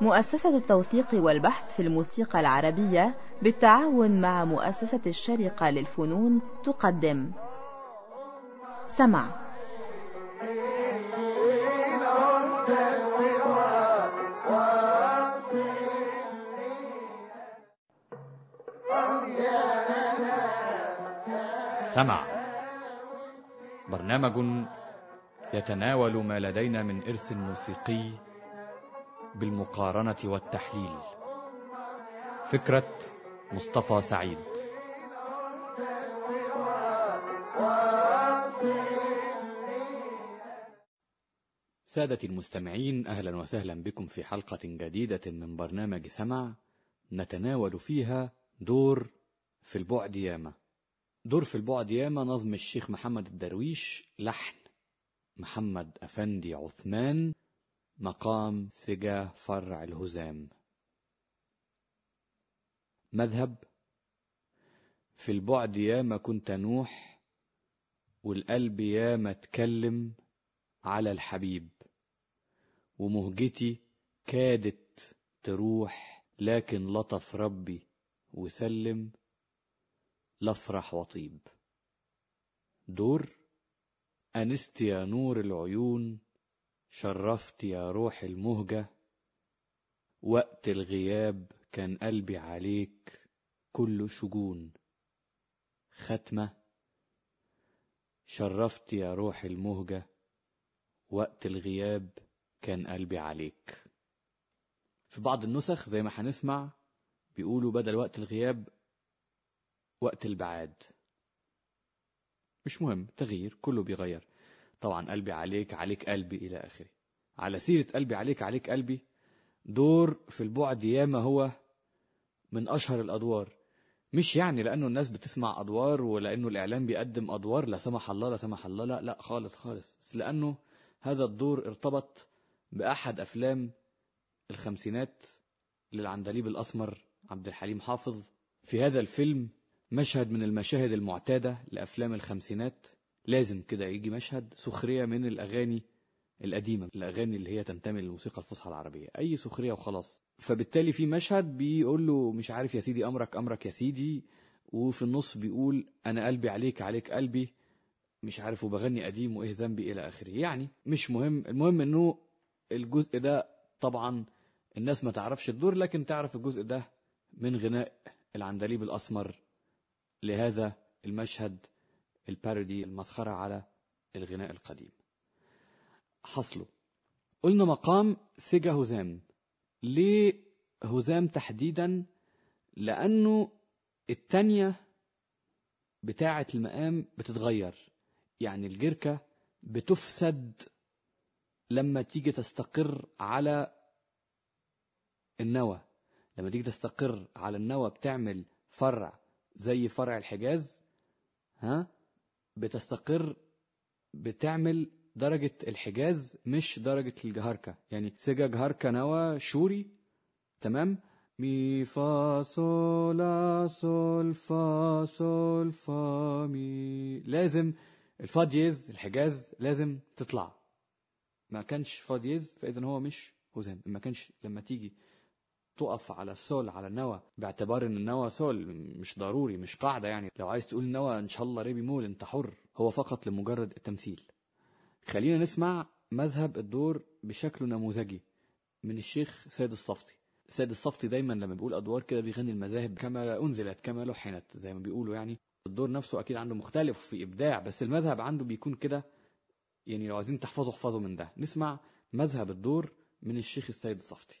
مؤسسة التوثيق والبحث في الموسيقى العربية بالتعاون مع مؤسسة الشرقة للفنون تقدم. سمع. سمع. برنامج يتناول ما لدينا من إرث موسيقي بالمقارنة والتحليل. فكرة مصطفى سعيد. سادة المستمعين أهلا وسهلا بكم في حلقة جديدة من برنامج سمع نتناول فيها دور في البعد ياما. دور في البعد ياما نظم الشيخ محمد الدرويش لحن. محمد أفندي عثمان مقام سجا فرع الهزام. مذهب في البعد ياما كنت نوح والقلب ياما اتكلم على الحبيب. ومهجتي كادت تروح لكن لطف ربي وسلم لافرح وطيب. دور أنست يا نور العيون شرفت يا روح المهجة وقت الغياب كان قلبي عليك كله شجون. ختمة شرفت يا روح المهجة وقت الغياب كان قلبي عليك. في بعض النسخ زي ما هنسمع بيقولوا بدل وقت الغياب وقت البعاد. مش مهم تغيير كله بيغير. طبعا قلبي عليك عليك قلبي إلى آخره. على سيرة قلبي عليك عليك قلبي دور في البعد ياما هو من أشهر الأدوار. مش يعني لأنه الناس بتسمع أدوار ولأنه الإعلام بيقدم أدوار لا سمح الله لا سمح الله لا لا خالص خالص. بس لأنه هذا الدور ارتبط بأحد أفلام الخمسينات للعندليب الأسمر عبد الحليم حافظ. في هذا الفيلم مشهد من المشاهد المعتادة لأفلام الخمسينات. لازم كده يجي مشهد سخرية من الأغاني القديمة الأغاني اللي هي تنتمي للموسيقى الفصحى العربية. أي سخرية وخلاص. فبالتالي في مشهد بيقول له مش عارف يا سيدي أمرك أمرك يا سيدي. وفي النص بيقول أنا قلبي عليك عليك قلبي. مش عارف وبغني قديم وإيه ذنبي إلى آخره. يعني مش مهم. المهم إنه الجزء ده طبعا الناس ما تعرفش الدور لكن تعرف الجزء ده من غناء العندليب الأسمر. لهذا المشهد البارودي المسخرة على الغناء القديم. حصله. قلنا مقام سجا هزام ليه هزام تحديدا؟ لأنه التانية بتاعة المقام بتتغير. يعني الجركة بتفسد لما تيجي تستقر على النوى. لما تيجي تستقر على النوى بتعمل فرع زي فرع الحجاز ها بتستقر بتعمل درجة الحجاز مش درجة الجهركة. يعني سجا جهركة نوى شوري تمام؟ مي فا صول صول فا صول فا مي. لازم الفا دييز الحجاز لازم تطلع. ما كانش فا دييز فإذا هو مش هزام ما كانش لما تيجي تقف على السول على النوى باعتبار إن النوى سول مش ضروري مش قاعدة يعني. لو عايز تقول النوى إن شاء الله ري بيمول أنت حر. هو فقط لمجرد التمثيل. خلينا نسمع مذهب الدور بشكل نموذجي من الشيخ سيد الصفتي. سيد الصفتي دايما لما بيقول أدوار كده بيغني المذاهب كما أنزلت كما لحنت زي ما بيقولوا يعني. الدور نفسه أكيد عنده مختلف في إبداع بس المذهب عنده بيكون كده. يعني لو عايزين تحفظوا احفظوا من ده. نسمع مذهب الدور من الشيخ السيد الصفتي.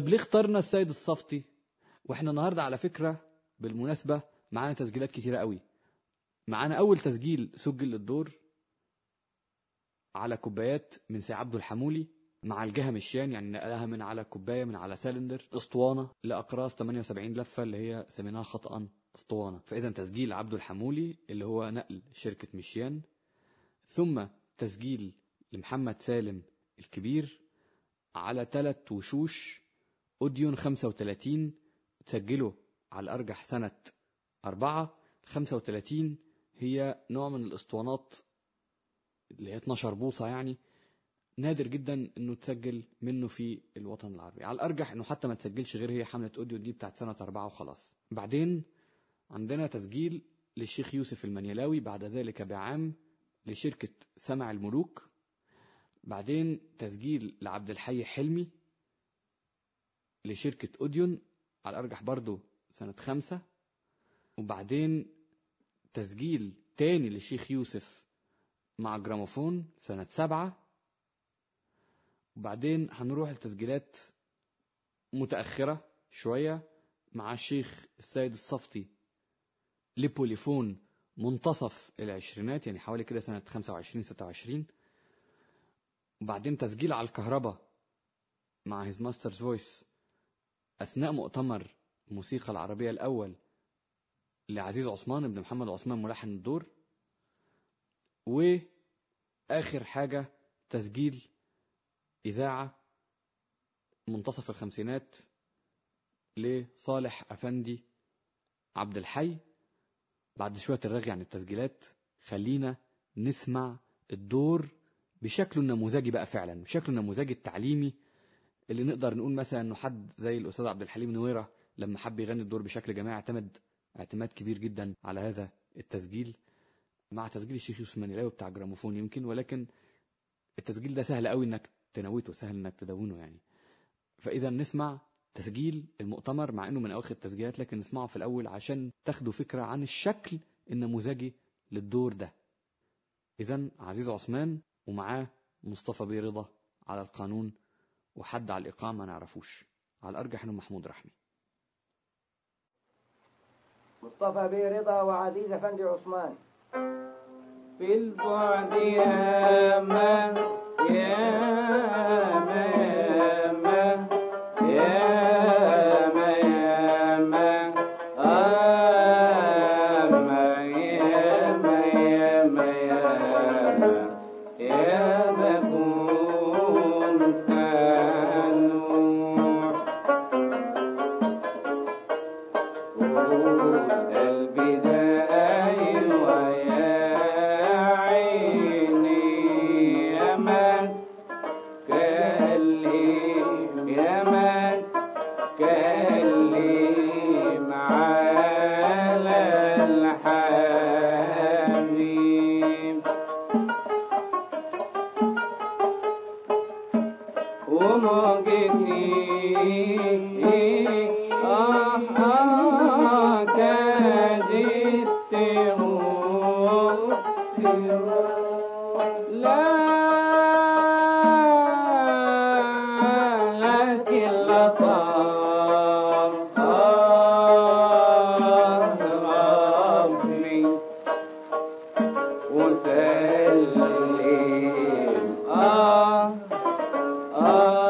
طيب ليه اخترنا السيد الصفتي؟ وإحنا النهارده على فكرة بالمناسبة معانا تسجيلات كتيرة قوي. معانا أول تسجيل سجل للدور على كوبايات من سي عبده الحمولي مع الجهه مشيان يعني نقلها من على كوباية من على سلندر اسطوانة لأقراص 78 لفة اللي هي سميناها خطأ اسطوانة. فإذا تسجيل عبده الحمولي اللي هو نقل شركة مشيان ثم تسجيل لمحمد سالم الكبير على ثلاث وشوش أوديون 35 تسجله على الارجح سنة أربعة. 35 هي نوع من الأسطوانات اللي هي 12 بوصة يعني. نادر جدا إنه تسجل منه في الوطن العربي. على الأرجح إنه حتى ما تسجلش غير هي حملة أوديو دي بتاعت سنة أربعة وخلاص. بعدين عندنا تسجيل للشيخ يوسف المنيلاوي بعد ذلك بعام لشركة سمع الملوك. بعدين تسجيل لعبد الحي حلمي. لشركة أوديون على الأرجح برضو سنة خمسة. وبعدين تسجيل تاني للشيخ يوسف مع جراموفون سنة سبعة. وبعدين هنروح لتسجيلات متأخرة شوية مع الشيخ السيد الصفتي لبوليفون منتصف العشرينات يعني حوالي كده سنة 25 26 وبعدين تسجيل على الكهرباء مع His Master's Voice أثناء مؤتمر الموسيقى العربية الأول لعزيز عثمان ابن محمد عثمان ملحن الدور وآخر حاجة تسجيل إذاعة منتصف الخمسينات لصالح أفندي عبد الحي. بعد شوية الرغي عن التسجيلات خلينا نسمع الدور بشكله النموذجي بقى فعلا بشكله النموذجي التعليمي اللي نقدر نقول مثلا إنه حد زي الأستاذ عبد الحليم نويرة لما حب يغني الدور بشكل جماعي اعتمد اعتماد كبير جدا على هذا التسجيل مع تسجيل الشيخ يوسف منيلاوي بتاع جراموفون يمكن ولكن التسجيل ده سهل قوي إنك تنوته سهل إنك تدونه يعني. فإذا نسمع تسجيل المؤتمر مع إنه من أواخر التسجيلات لكن نسمعه في الأول عشان تاخدوا فكرة عن الشكل النموذجي للدور ده. إذا عزيز عثمان ومعاه مصطفى بيه رضا على القانون وحد على الإقامة ما نعرفوش. على الأرجح إنه محمود رحمي. مصطفى بيه رضا وعزيز افندي عثمان. في البعد يا من يا Ah.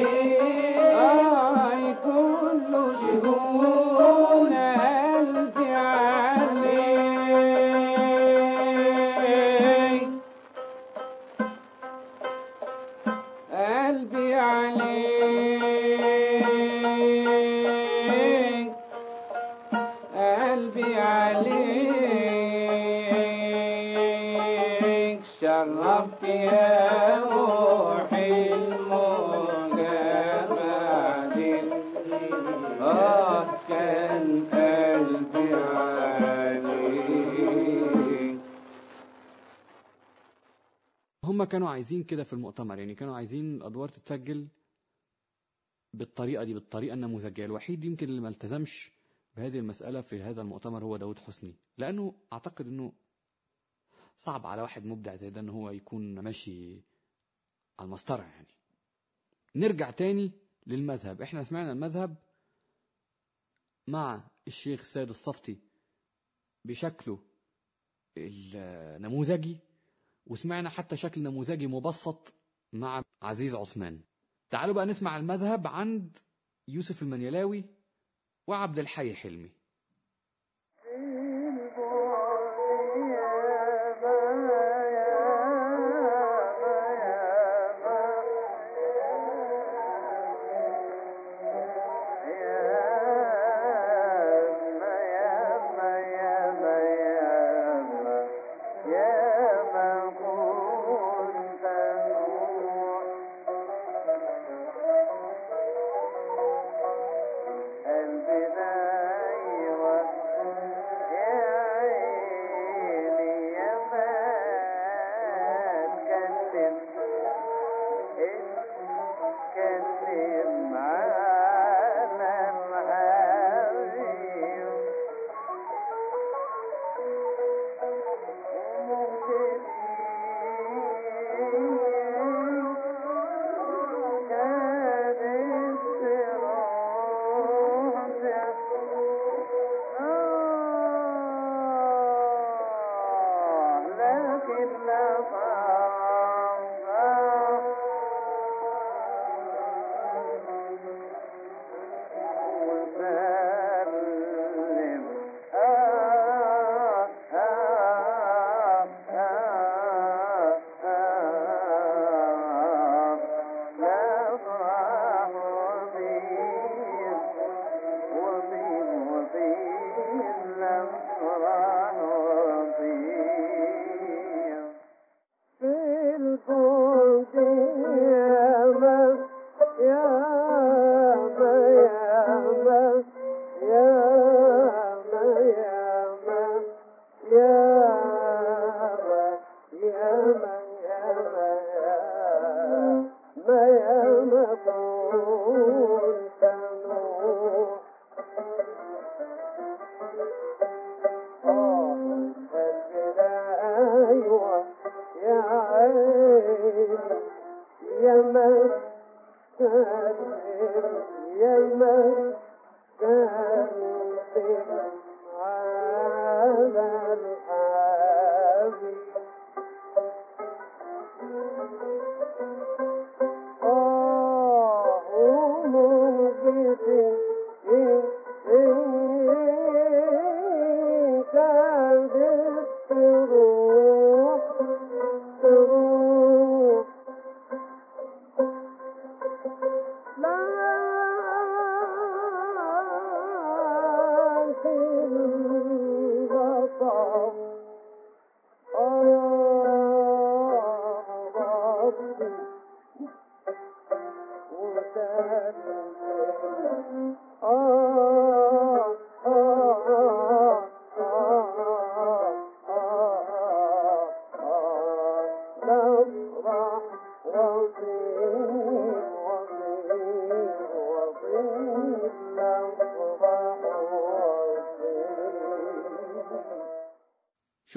वाले عايزين كده في المؤتمر يعني كانوا عايزين الادوار تتسجل بالطريقة دي بالطريقة النموذجية. الوحيد يمكن اللي ما التزمش بهذه المسألة في هذا المؤتمر هو داود حسني. لأنه أعتقد إنه صعب على واحد مبدع زي ده إن هو يكون ماشي على المسطرة يعني. نرجع تاني للمذهب. إحنا سمعنا المذهب مع الشيخ سيد الصفتي بشكله النموذجي وسمعنا حتى شكل نموذجي مبسط مع عزيز عثمان. تعالوا بقى نسمع المذهب عند يوسف المنيلاوي وعبد الحي حلمي.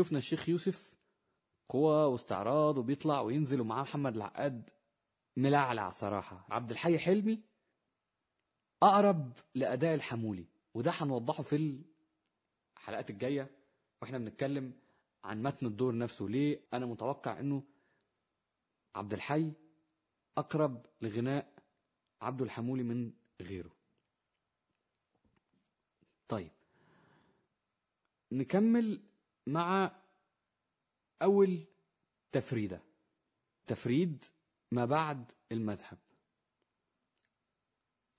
شفنا الشيخ يوسف قوة واستعراض وبيطلع وينزل ومعاه محمد العقاد ملعلع صراحة عبد الحي حلمي أقرب لأداء الحمولي وده هنوضحه في الحلقات الجاية وإحنا بنتكلم عن متن الدور نفسه. ليه؟ أنا متوقع إنه عبد الحي أقرب لغناء عبد الحمولي من غيره. طيب نكمل مع أول تفريدة. تفريد ما بعد المذهب.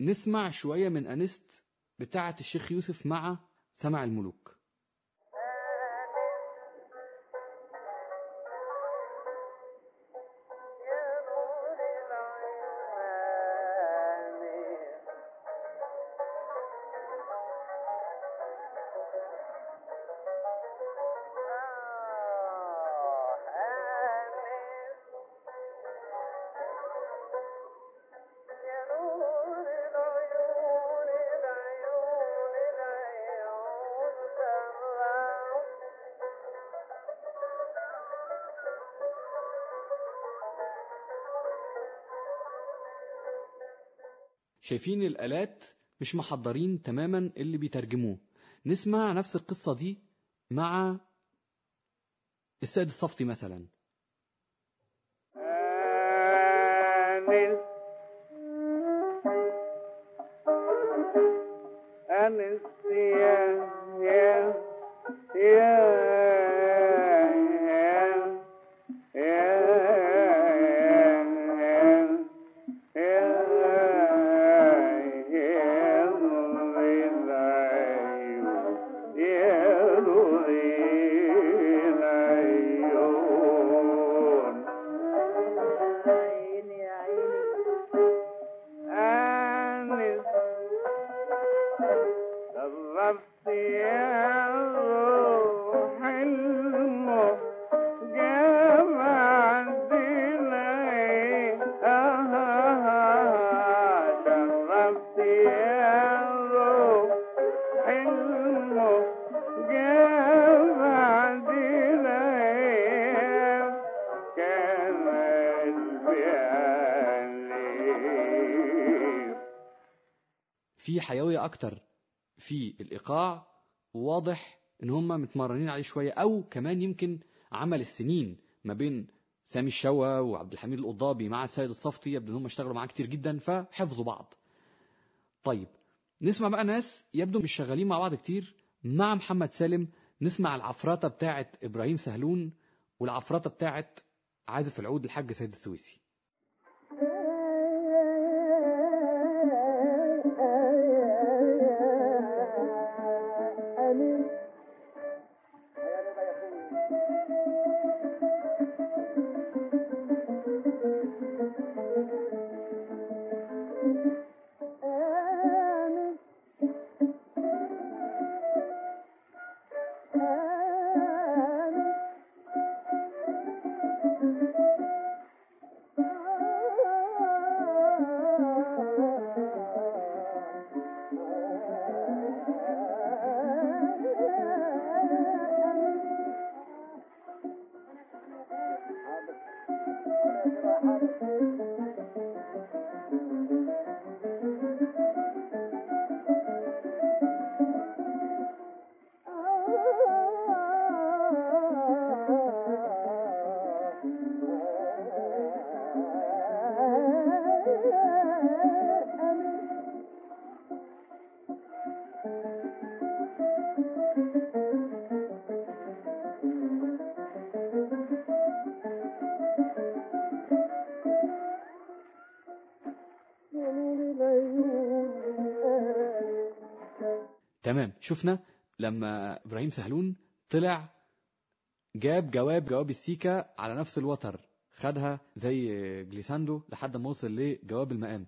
نسمع شوية من أنست بتاعة الشيخ يوسف مع سمع الملوك. شايفين الآلات مش محضرين تماما اللي بيترجموه نسمع نفس القصة دي مع السيد الصفتي مثلا أنس أنس يا يا يا يا في الإيقاع وواضح إن هم متمرنين عليه شوية أو كمان يمكن عمل السنين ما بين سامي الشوا وعبد الحميد القضابي مع السيد الصفتي يبدو إن هم اشتغلوا معاه كتير جدا فحفظوا بعض. طيب نسمع بقى ناس يبدو مش شغالين مع بعض كتير. مع محمد سالم نسمع العفراتة بتاعت إبراهيم سهلون والعفراتة بتاعت عازف العود الحاج سيد السويسي. تمام. شفنا لما إبراهيم سهلون طلع جاب جواب جواب السيكا على نفس الوتر خدها زي glissando لحد ما وصل لجواب المقام.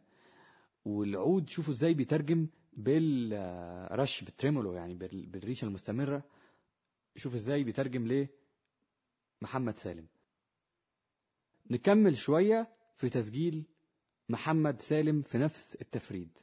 والعود شوفوا إزاي بيترجم بالرش بال tremolo يعني بال- بالريشة المستمرة. شوف إزاي بيترجم ليه محمد سالم. نكمل شوية في تسجيل محمد سالم في نفس التفريد.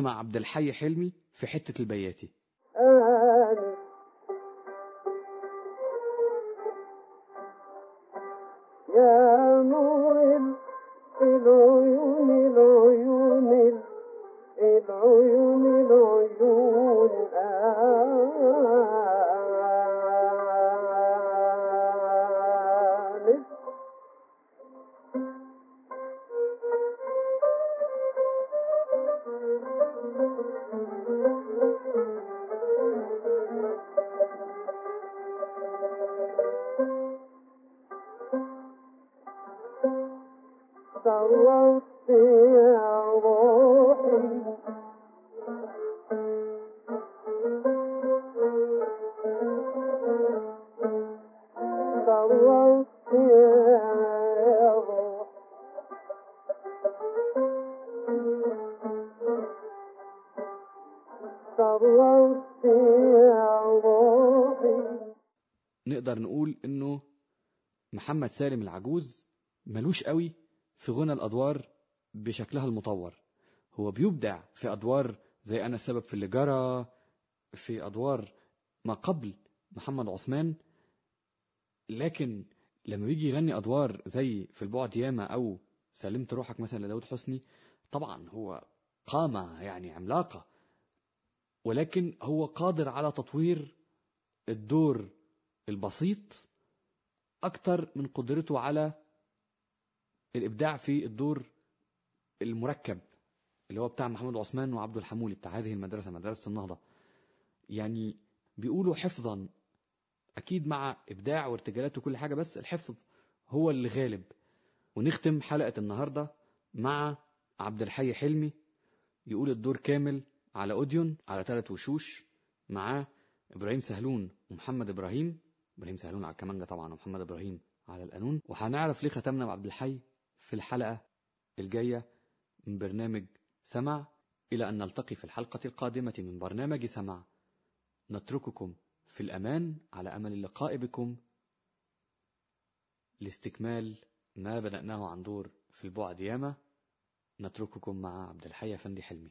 مع عبد الحي حلمي في حتة البياتي. محمد سالم العجوز ملوش قوي في غنى الأدوار بشكلها المطور. هو بيبدع في أدوار زي أنا السبب في اللي جرى في أدوار ما قبل محمد عثمان لكن لما بيجي يغني أدوار زي في البعد ياما أو سلمت روحك مثلا لداود حسني طبعا هو قامة يعني عملاقة. ولكن هو قادر على تطوير الدور البسيط أكتر من قدرته على الإبداع في الدور المركب اللي هو بتاع محمد عثمان وعبد الحمولي بتاع هذه المدرسة مدرسة النهضة. يعني بيقولوا حفظا أكيد مع إبداع وارتجالات وكل حاجة بس الحفظ هو اللي غالب ونختم حلقة النهاردة مع عبد الحي حلمي يقول الدور كامل على أوديون على ثلاث وشوش معاه إبراهيم سهلون ومحمد إبراهيم. إبراهيم سهلون على الكمانجة طبعا ومحمد إبراهيم على القانون. وهنعرف ليه ختمنا بعبد الحي في الحلقة الجاية من برنامج سمع إلى أن نلتقي في الحلقة القادمة من برنامج سمع. نترككم في الأمان على أمل اللقاء بكم. لاستكمال ما بدأناه عن دور في البعد ياما نترككم مع عبد الحي أفندي حلمي.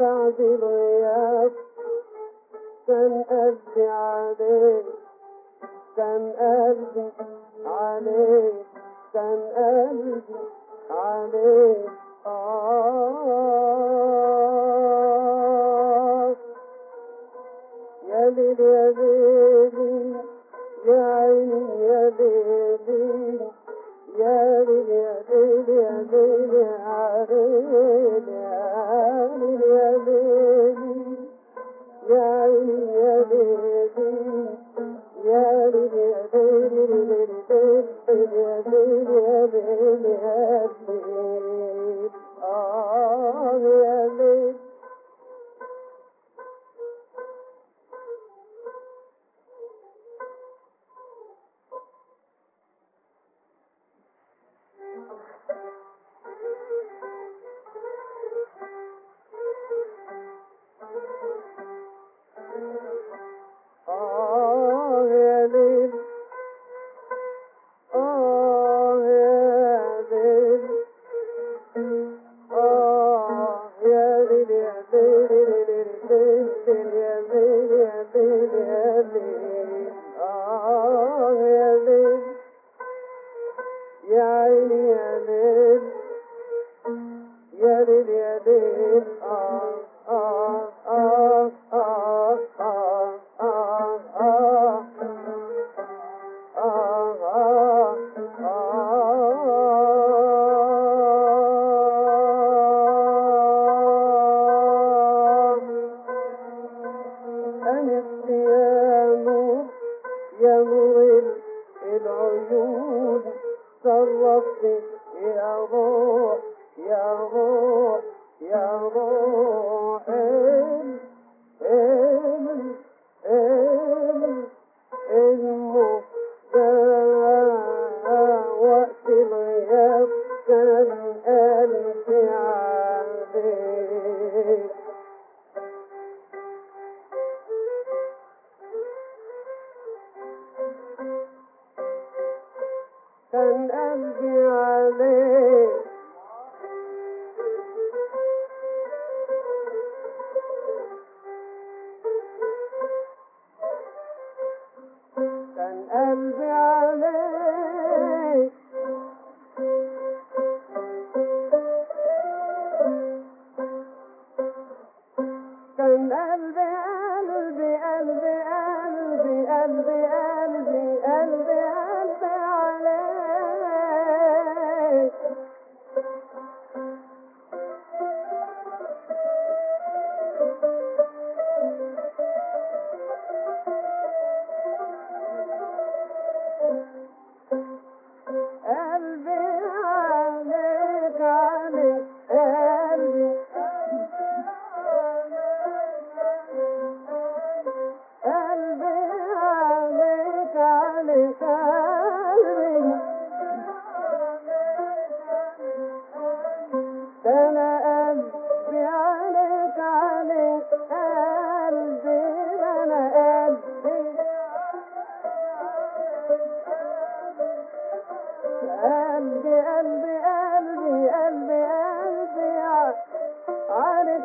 تعدي الغياب كان قلبي عليك كان قلبي عليك كان قلبي عليك. آه يا ليل يا ليل.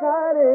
Hare